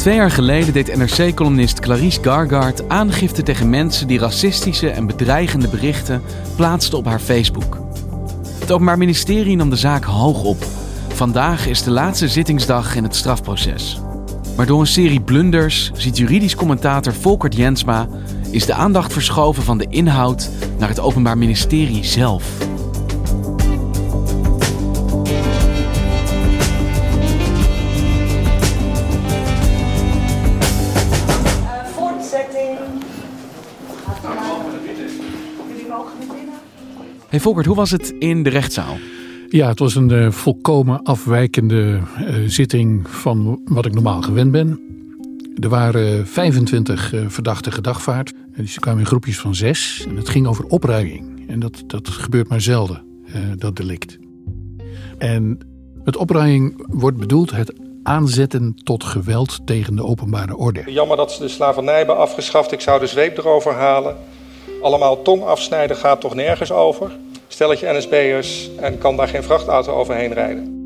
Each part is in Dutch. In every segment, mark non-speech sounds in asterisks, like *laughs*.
Twee jaar geleden deed NRC-columnist Clarice Gargard aangifte tegen mensen die racistische en bedreigende berichten plaatsten op haar Facebook. Het Openbaar Ministerie nam de zaak hoog op. Vandaag is de laatste zittingsdag in het strafproces. Maar door een serie blunders, ziet juridisch commentator Volkert Jensma, is de aandacht verschoven van de inhoud naar het Openbaar Ministerie zelf. Hey Volkert, hoe was het in de rechtszaal? Ja, het was een eh, volkomen afwijkende eh, zitting van wat ik normaal gewend ben. Er waren 25 uh, verdachten gedagvaard. En die kwamen in groepjes van zes. En het ging over opruiing. En dat, dat gebeurt maar zelden, eh, dat delict. En met opruiing wordt bedoeld het aanzetten tot geweld tegen de openbare orde. Jammer dat ze de slavernij hebben afgeschaft. Ik zou de zweep erover halen. Allemaal tong afsnijden gaat toch nergens over. Stelletje NSB'ers en kan daar geen vrachtauto overheen rijden.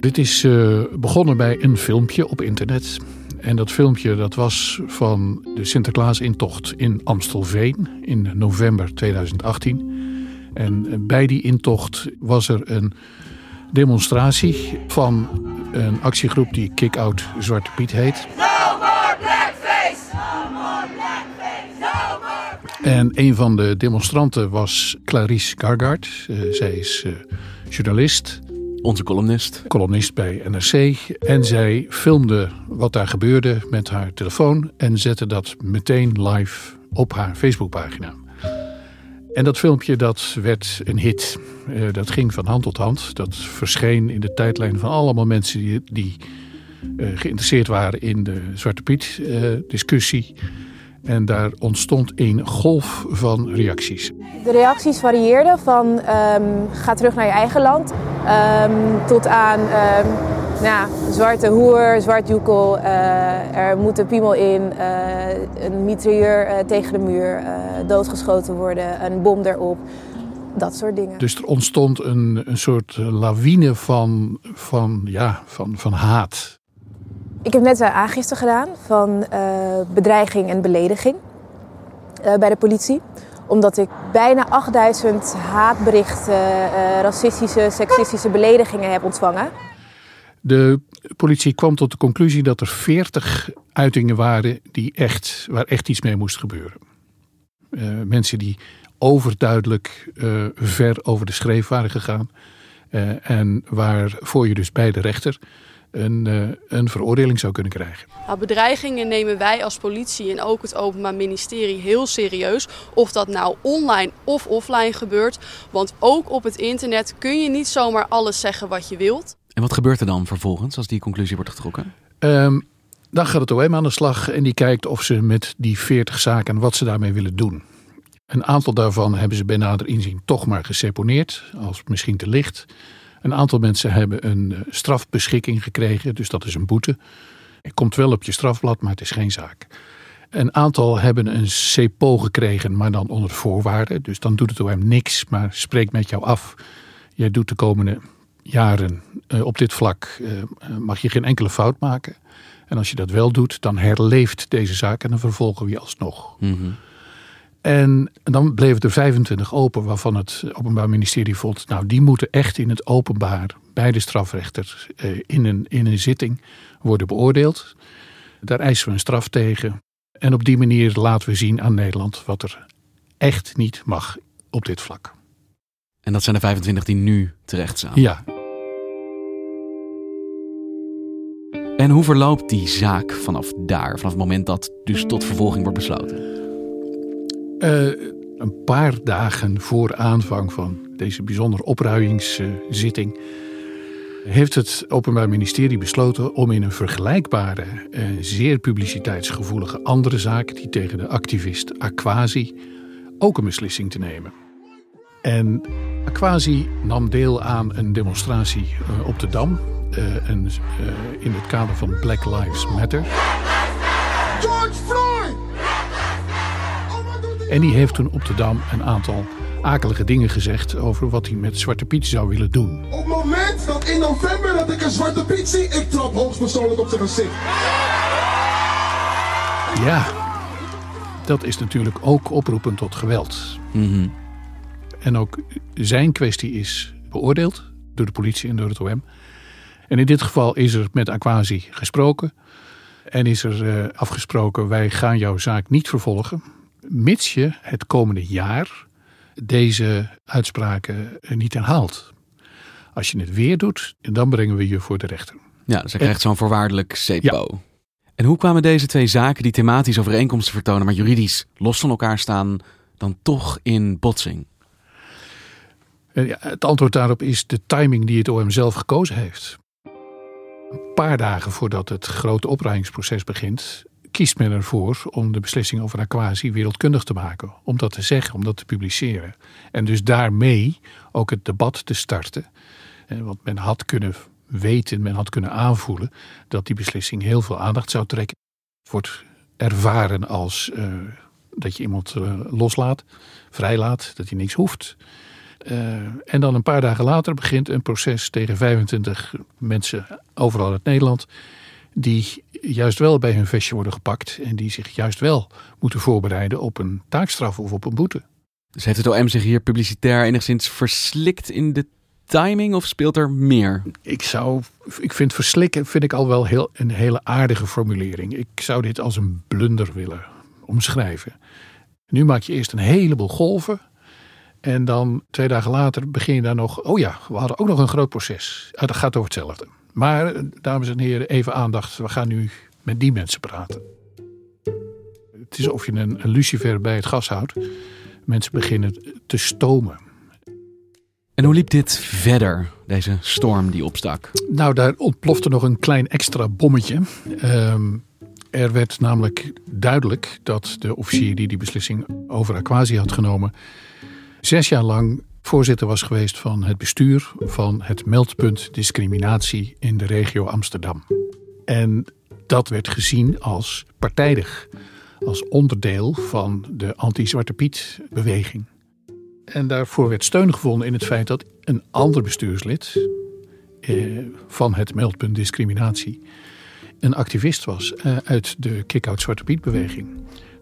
Dit is uh, begonnen bij een filmpje op internet. En dat filmpje dat was van de Sinterklaas-intocht in Amstelveen in november 2018. En bij die intocht was er een demonstratie van een actiegroep die Kick-Out Zwarte Piet heet. En een van de demonstranten was Clarice Gargard. Uh, zij is uh, journalist. Onze columnist. Columnist bij NRC. En zij filmde wat daar gebeurde met haar telefoon. En zette dat meteen live op haar Facebookpagina. En dat filmpje dat werd een hit. Uh, dat ging van hand tot hand. Dat verscheen in de tijdlijn van allemaal mensen die, die geïnteresseerd waren in de Zwarte Piet discussie. En daar ontstond een golf van reacties. De reacties varieerden van um, ga terug naar je eigen land um, tot aan um, nou, zwarte hoer, zwart joekel, uh, er moet een piemel in, uh, een mitrailleur uh, tegen de muur, doodgeschoten worden, een bom erop. Dat soort dingen. Dus er ontstond een, een soort lawine van, van, ja, van, van haat. Ik heb net een aangifte gedaan van uh, bedreiging en belediging uh, bij de politie. Omdat ik bijna 8000 haatberichten, racistische, seksistische beledigingen heb ontvangen. De politie kwam tot de conclusie dat er 40 uitingen waren die echt, waar echt iets mee moest gebeuren. mensen die overduidelijk ver over de schreef waren gegaan. en waarvoor je dus bij de rechter een, uh, een veroordeling zou kunnen krijgen. Nou, bedreigingen nemen wij als politie en ook het Openbaar Ministerie heel serieus. Of dat nou online of offline gebeurt. Want ook op het internet kun je niet zomaar alles zeggen wat je wilt. En wat gebeurt er dan vervolgens als die conclusie wordt getrokken? Um, dan gaat het OM aan de slag en die kijkt of ze met die 40 zaken wat ze daarmee willen doen. Een aantal daarvan hebben ze bij nader inzien toch maar geseponeerd, als misschien te licht. Een aantal mensen hebben een strafbeschikking gekregen, dus dat is een boete. Het komt wel op je strafblad, maar het is geen zaak. Een aantal hebben een CPO gekregen, maar dan onder voorwaarden. Dus dan doet het OM niks, maar spreekt met jou af. Jij doet de komende jaren uh, op dit vlak, uh, mag je geen enkele fout maken. En als je dat wel doet, dan herleeft deze zaak en dan vervolgen we je alsnog. Mm. En dan bleven er 25 open, waarvan het Openbaar Ministerie vond, nou die moeten echt in het openbaar beide strafrechters eh, in een, in een zitting worden beoordeeld. Daar eisen we een straf tegen. En op die manier laten we zien aan Nederland wat er echt niet mag op dit vlak. En dat zijn de 25 die nu terecht staan. Ja, En hoe verloopt die zaak vanaf daar, vanaf het moment dat dus tot vervolging wordt besloten? Eh, een paar dagen voor aanvang van deze bijzondere opruimingszitting heeft het Openbaar Ministerie besloten om in een vergelijkbare, eh, zeer publiciteitsgevoelige andere zaak, die tegen de activist Aquasi, ook een beslissing te nemen. En Aquasi nam deel aan een demonstratie eh, op de Dam en, in het kader van Black Lives Matter. George! En die heeft toen op de Dam een aantal akelige dingen gezegd over wat hij met Zwarte Piet zou willen doen. Op het moment dat in november dat ik een Zwarte Piet zie, ik trap hoogstpersoonlijk op zijn gezicht. Ja, dat is natuurlijk ook oproepen tot geweld. Mm -hmm. En ook zijn kwestie is beoordeeld door de politie en door het OM. En in dit geval is er met Aquasi gesproken. En is er uh, afgesproken, wij gaan jouw zaak niet vervolgen. Mits je het komende jaar deze uitspraken niet herhaalt. Als je het weer doet, dan brengen we je voor de rechter. Ja, dus hij krijgt zo'n voorwaardelijk CEPO. Ja. En hoe kwamen deze twee zaken die thematisch overeenkomsten vertonen, maar juridisch los van elkaar staan, dan toch in botsing? Ja, het antwoord daarop is de timing die het OM zelf gekozen heeft. Een paar dagen voordat het grote opruimingsproces begint, kiest men ervoor om de beslissing over Aquasi wereldkundig te maken. Om dat te zeggen, om dat te publiceren. En dus daarmee ook het debat te starten. Want men had kunnen weten, men had kunnen aanvoelen dat die beslissing heel veel aandacht zou trekken. Het wordt ervaren als uh, dat je iemand uh, loslaat, vrijlaat, dat hij niks hoeft. En dan een paar dagen later begint een proces tegen 25 mensen overal uit Nederland. Die juist wel bij hun vestje worden gepakt. En die zich juist wel moeten voorbereiden op een taakstraf of op een boete. Dus heeft het OM zich hier publicitair enigszins verslikt in de timing of speelt er meer? Ik zou, ik vind verslikken vind ik al wel heel, een hele aardige formulering. Ik zou dit als een blunder willen omschrijven. Nu maak je eerst een heleboel golven. En dan twee dagen later begin je daar nog. Oh ja, we hadden ook nog een groot proces. Ah, dat gaat over hetzelfde. Maar, dames en heren, even aandacht. We gaan nu met die mensen praten. Het is of je een, een lucifer bij het gas houdt. Mensen beginnen te stomen. En hoe liep dit verder, deze storm die opstak? Nou, daar ontplofte nog een klein extra bommetje. Um, er werd namelijk duidelijk dat de officier die die beslissing over Aquasi had genomen zes jaar lang voorzitter was geweest van het bestuur van het meldpunt discriminatie in de regio Amsterdam. En dat werd gezien als partijdig, als onderdeel van de anti-Zwarte Piet beweging. En daarvoor werd steun gevonden in het feit dat een ander bestuurslid eh, van het meldpunt discriminatie een activist was eh, uit de kick-out Zwarte Piet beweging.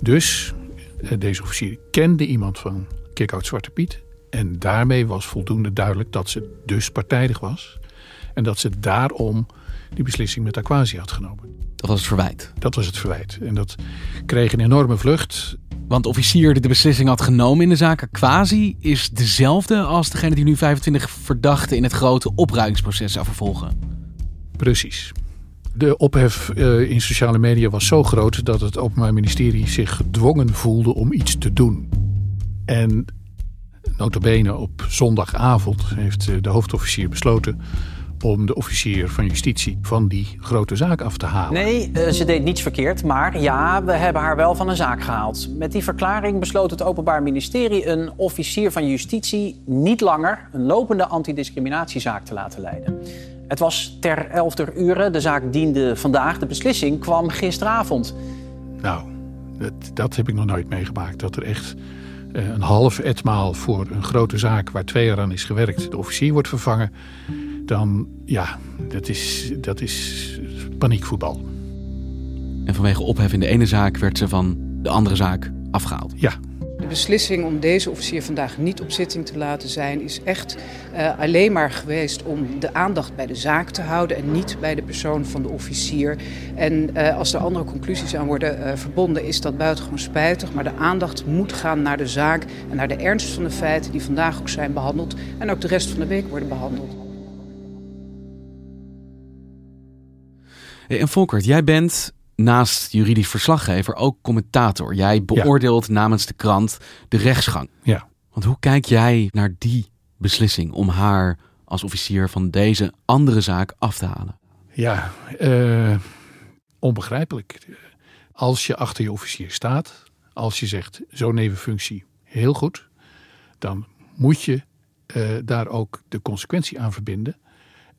Dus eh, deze officier kende iemand van kick-out Zwarte Piet. En daarmee was voldoende duidelijk dat ze dus partijdig was. En dat ze daarom die beslissing met Aquasi had genomen. Dat was het verwijt. Dat was het verwijt. En dat kreeg een enorme vlucht. Want de officier die de beslissing had genomen in de zaak Aquasi is dezelfde als degene die nu 25 verdachten in het grote opruimingsproces zou vervolgen. Precies. De ophef uh, in sociale media was zo groot dat het Openbaar Ministerie zich gedwongen voelde om iets te doen. En notabene op zondagavond heeft de hoofdofficier besloten om de officier van justitie van die grote zaak af te halen. Nee, uh, ze deed niets verkeerd, maar ja, we hebben haar wel van een zaak gehaald. Met die verklaring besloot het Openbaar Ministerie een officier van justitie niet langer een lopende antidiscriminatiezaak te laten leiden. Het was ter elfder uur. De zaak diende vandaag. De beslissing kwam gisteravond. Nou, dat, dat heb ik nog nooit meegemaakt. Dat er echt een half etmaal voor een grote zaak waar twee jaar aan is gewerkt, de officier wordt vervangen. Dan, ja, dat is, dat is paniekvoetbal. En vanwege ophef in de ene zaak werd ze van de andere zaak afgehaald. Ja. Beslissing om deze officier vandaag niet op zitting te laten zijn is echt uh, alleen maar geweest om de aandacht bij de zaak te houden en niet bij de persoon van de officier. En uh, als er andere conclusies aan worden uh, verbonden, is dat buitengewoon spijtig. Maar de aandacht moet gaan naar de zaak en naar de ernst van de feiten die vandaag ook zijn behandeld en ook de rest van de week worden behandeld. En Volkert, jij bent naast juridisch verslaggever ook commentator. Jij beoordeelt namens de krant de rechtsgang. Ja. Want hoe kijk jij naar die beslissing om haar als officier van deze andere zaak af te halen? Ja, uh, onbegrijpelijk. Als je achter je officier staat, als je zegt zo'n nevenfunctie heel goed, dan moet je uh, daar ook de consequentie aan verbinden.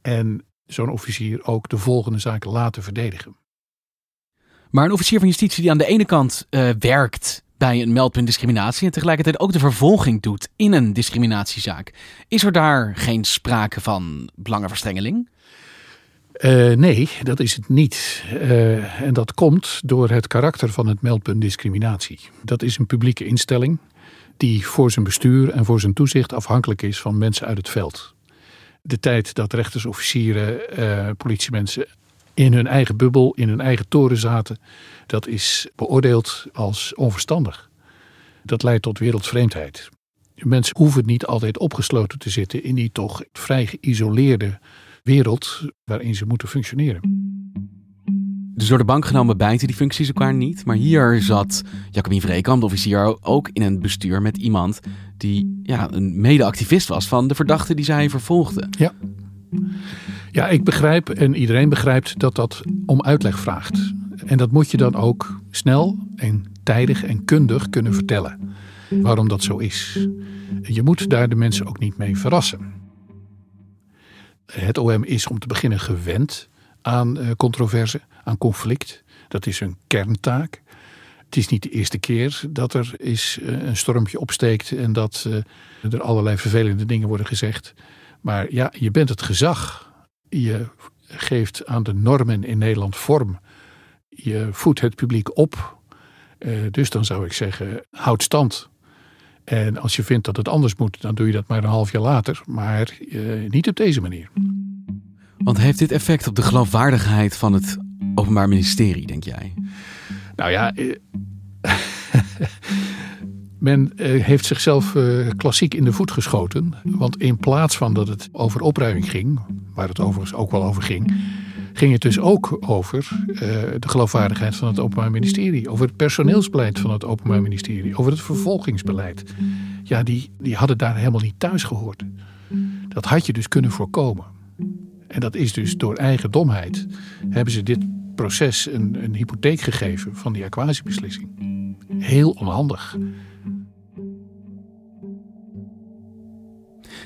En zo'n officier ook de volgende zaken laten verdedigen. Maar een officier van justitie die aan de ene kant uh, werkt bij een meldpunt discriminatie en tegelijkertijd ook de vervolging doet in een discriminatiezaak, is er daar geen sprake van belangenverstrengeling? Uh, nee, dat is het niet. Uh, en dat komt door het karakter van het meldpunt discriminatie. Dat is een publieke instelling die voor zijn bestuur en voor zijn toezicht afhankelijk is van mensen uit het veld. De tijd dat rechters, officieren, politiemensen in hun eigen bubbel, in hun eigen toren zaten, dat is beoordeeld als onverstandig. Dat leidt tot wereldvreemdheid. Mensen hoeven niet altijd opgesloten te zitten in die toch vrij geïsoleerde wereld waarin ze moeten functioneren. Dus door de bank genomen bijten die functies elkaar niet. Maar hier zat Jacobin Vreekamp, de officier, ook in een bestuur met iemand die ja, een mede-activist was van de verdachte die zij vervolgde. Ja. Ja, ik begrijp en iedereen begrijpt dat dat om uitleg vraagt. En dat moet je dan ook snel en tijdig en kundig kunnen vertellen. Waarom dat zo is. Je moet daar de mensen ook niet mee verrassen. Het OM is om te beginnen gewend aan eh, controverse, aan conflict. Dat is een kerntaak. Het is niet de eerste keer dat er is eh, een stormpje opsteekt en dat eh, er allerlei vervelende dingen worden gezegd. Maar ja, je bent het gezag. Je geeft aan de normen in Nederland vorm. Je voedt het publiek op. dus dan zou ik zeggen, houd stand. En als je vindt dat het anders moet, dan doe je dat maar een half jaar later. Maar niet op deze manier. Want heeft dit effect op de geloofwaardigheid van het Openbaar Ministerie, denk jij? Nou ja, *laughs* men eh, heeft zichzelf eh, klassiek in de voet geschoten. Want in plaats van dat het over opruiming ging, waar het overigens ook wel over ging, ging het dus ook over uh, de geloofwaardigheid van het Openbaar Ministerie. Over het personeelsbeleid van het Openbaar Ministerie. Over het vervolgingsbeleid. Ja, die, die hadden daar helemaal niet thuis gehoord. Dat had je dus kunnen voorkomen. En dat is dus door eigen domheid hebben ze dit proces een, een hypotheek gegeven van die aquasiebeslissing. Heel onhandig.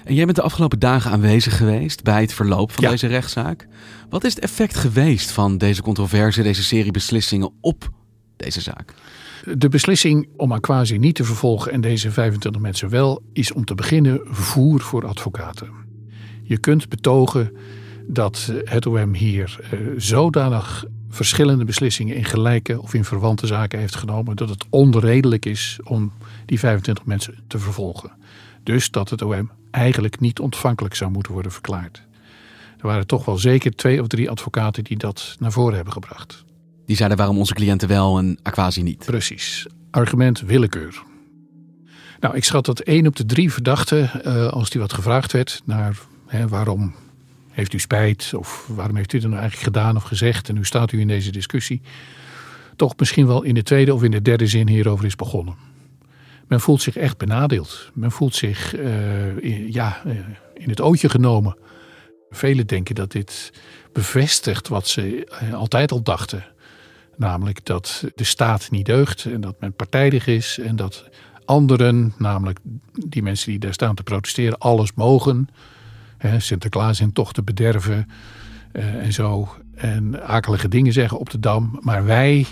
En jij bent de afgelopen dagen aanwezig geweest bij het verloop van deze rechtszaak. Wat is het effect geweest van deze controverse, deze serie beslissingen op deze zaak? De beslissing om Aquasi niet te vervolgen en deze 25 mensen wel, is om te beginnen voer voor advocaten. Je kunt betogen dat het OM hier uh, zodanig verschillende beslissingen in gelijke of in verwante zaken heeft genomen dat het onredelijk is om die 25 mensen te vervolgen. Dus dat het OM eigenlijk niet ontvankelijk zou moeten worden verklaard. Er waren toch wel zeker twee of drie advocaten die dat naar voren hebben gebracht. Die zeiden waarom onze cliënten wel en Aquasi niet. Precies. Argument willekeur. Nou, ik schat dat één op de drie verdachten, uh, als die wat gevraagd werd naar hè, waarom heeft u spijt? Of waarom heeft u dat nou eigenlijk gedaan of gezegd? En nu staat u in deze discussie. Toch misschien wel in de tweede of in de derde zin hierover is begonnen. Men voelt zich echt benadeeld. Men voelt zich uh, in, ja, uh, in het ootje genomen. Velen denken dat dit bevestigt wat ze uh, altijd al dachten. Namelijk dat de staat niet deugt en dat men partijdig is en dat anderen, namelijk die mensen die daar staan te protesteren, alles mogen. Sinterklaas in tochten bederven en zo. En akelige dingen zeggen op de dam. Maar wij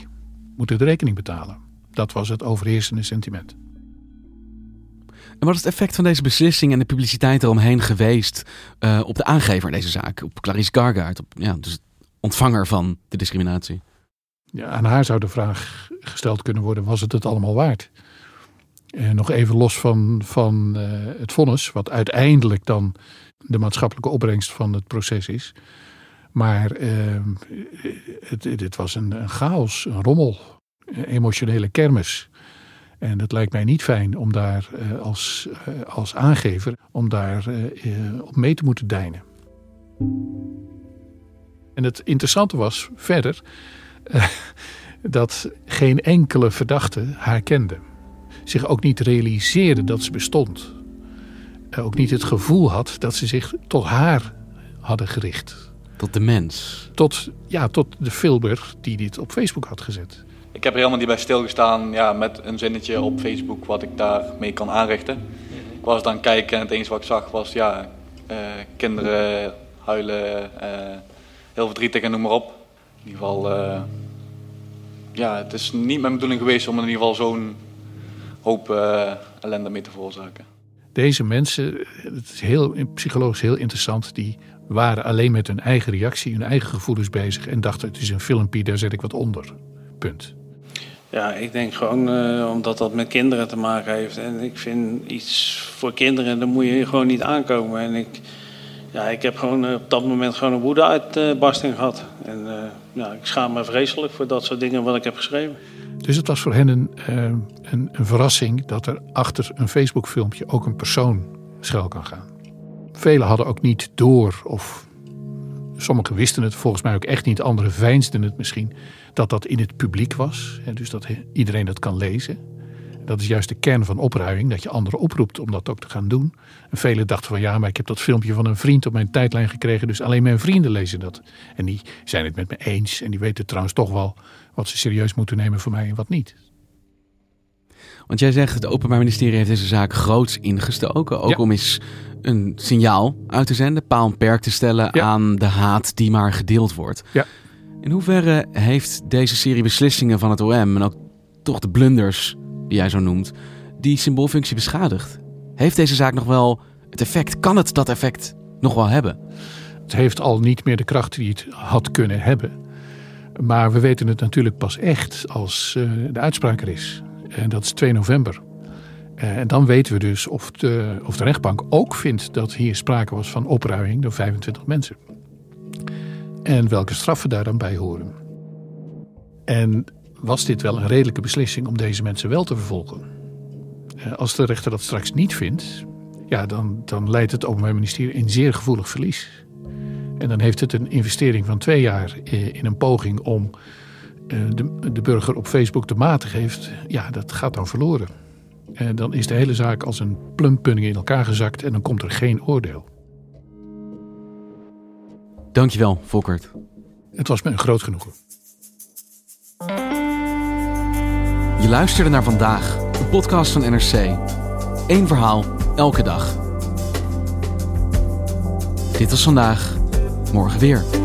moeten de rekening betalen. Dat was het overheersende sentiment. Wat is het effect van deze beslissing en de publiciteit eromheen geweest uh, op de aangever in deze zaak? Op Clarice Gargaard, op, ja, dus ontvanger van de discriminatie. Ja, aan haar zou de vraag gesteld kunnen worden, was het het allemaal waard? Uh, nog even los van, van uh, het vonnis, wat uiteindelijk dan de maatschappelijke opbrengst van het proces is. Maar uh, het, het, was een, een chaos, een rommel, een emotionele kermis. En het lijkt mij niet fijn om daar als, als aangever om daar op mee te moeten deinen. En het interessante was verder *laughs* dat geen enkele verdachte haar kende. Zich ook niet realiseerde dat ze bestond. Ook niet het gevoel had dat ze zich tot haar hadden gericht. Tot de mens? Tot, ja, tot de filmer die dit op Facebook had gezet. Ik heb er helemaal niet bij stilgestaan ja, met een zinnetje op Facebook wat ik daarmee kan aanrichten. Ik was dan kijken en het enige wat ik zag was ja, uh, kinderen huilen, uh, heel verdrietig en noem maar op. In ieder geval, uh, ja, het is niet mijn bedoeling geweest om in ieder geval zo'n hoop ellende mee te veroorzaken. Deze mensen, het is heel, psychologisch heel interessant, die waren alleen met hun eigen reactie, hun eigen gevoelens bezig en dachten het is een filmpje, daar zet ik wat onder. Punt. Ja, ik denk gewoon uh, omdat dat met kinderen te maken heeft. En ik vind iets voor kinderen, daar moet je gewoon niet aankomen. En ik, ja, ik heb gewoon op dat moment gewoon een woede-uitbarsting gehad. En uh, ja, ik schaam me vreselijk voor dat soort dingen wat ik heb geschreven. Dus het was voor hen een, een, een, verrassing dat er achter een Facebook-filmpje ook een persoon schuil kan gaan. Velen hadden ook niet door, of sommigen wisten het volgens mij ook echt niet, anderen veinsden het misschien, dat dat in het publiek was. Dus dat iedereen dat kan lezen. Dat is juist de kern van opruiming, dat je anderen oproept om dat ook te gaan doen. En velen dachten van ja, maar ik heb dat filmpje van een vriend op mijn tijdlijn gekregen, dus alleen mijn vrienden lezen dat. En die zijn het met me eens en die weten trouwens toch wel wat ze serieus moeten nemen voor mij en wat niet. Want jij zegt, het Openbaar Ministerie heeft deze zaak groots ingestoken. Ook om eens een signaal uit te zenden, paal en perk te stellen aan de haat die maar gedeeld wordt. Ja. In hoeverre heeft deze serie beslissingen van het OM en ook toch de blunders die jij zo noemt, die symboolfunctie beschadigd? Heeft deze zaak nog wel het effect? Kan het dat effect nog wel hebben? Het heeft al niet meer de kracht die het had kunnen hebben. Maar we weten het natuurlijk pas echt als uh, de uitspraak er is. En dat is 2 november. Uh, en dan weten we dus of de, of de rechtbank ook vindt dat hier sprake was van opruiming door 25 mensen. En welke straffen daar dan bij horen. En was dit wel een redelijke beslissing om deze mensen wel te vervolgen? Uh, als de rechter dat straks niet vindt, ja, dan, dan leidt het Openbaar Ministerie een zeer gevoelig verlies. En dan heeft het een investering van twee jaar in een poging om de, de burger op Facebook te maten geeft. Ja, dat gaat dan verloren. En dan is de hele zaak als een plumpunning in elkaar gezakt en dan komt er geen oordeel. Dankjewel, Volkert. Het was me een groot genoegen. Je luisterde naar vandaag, de podcast van NRC. Eén verhaal, elke dag. Dit was vandaag, morgen weer.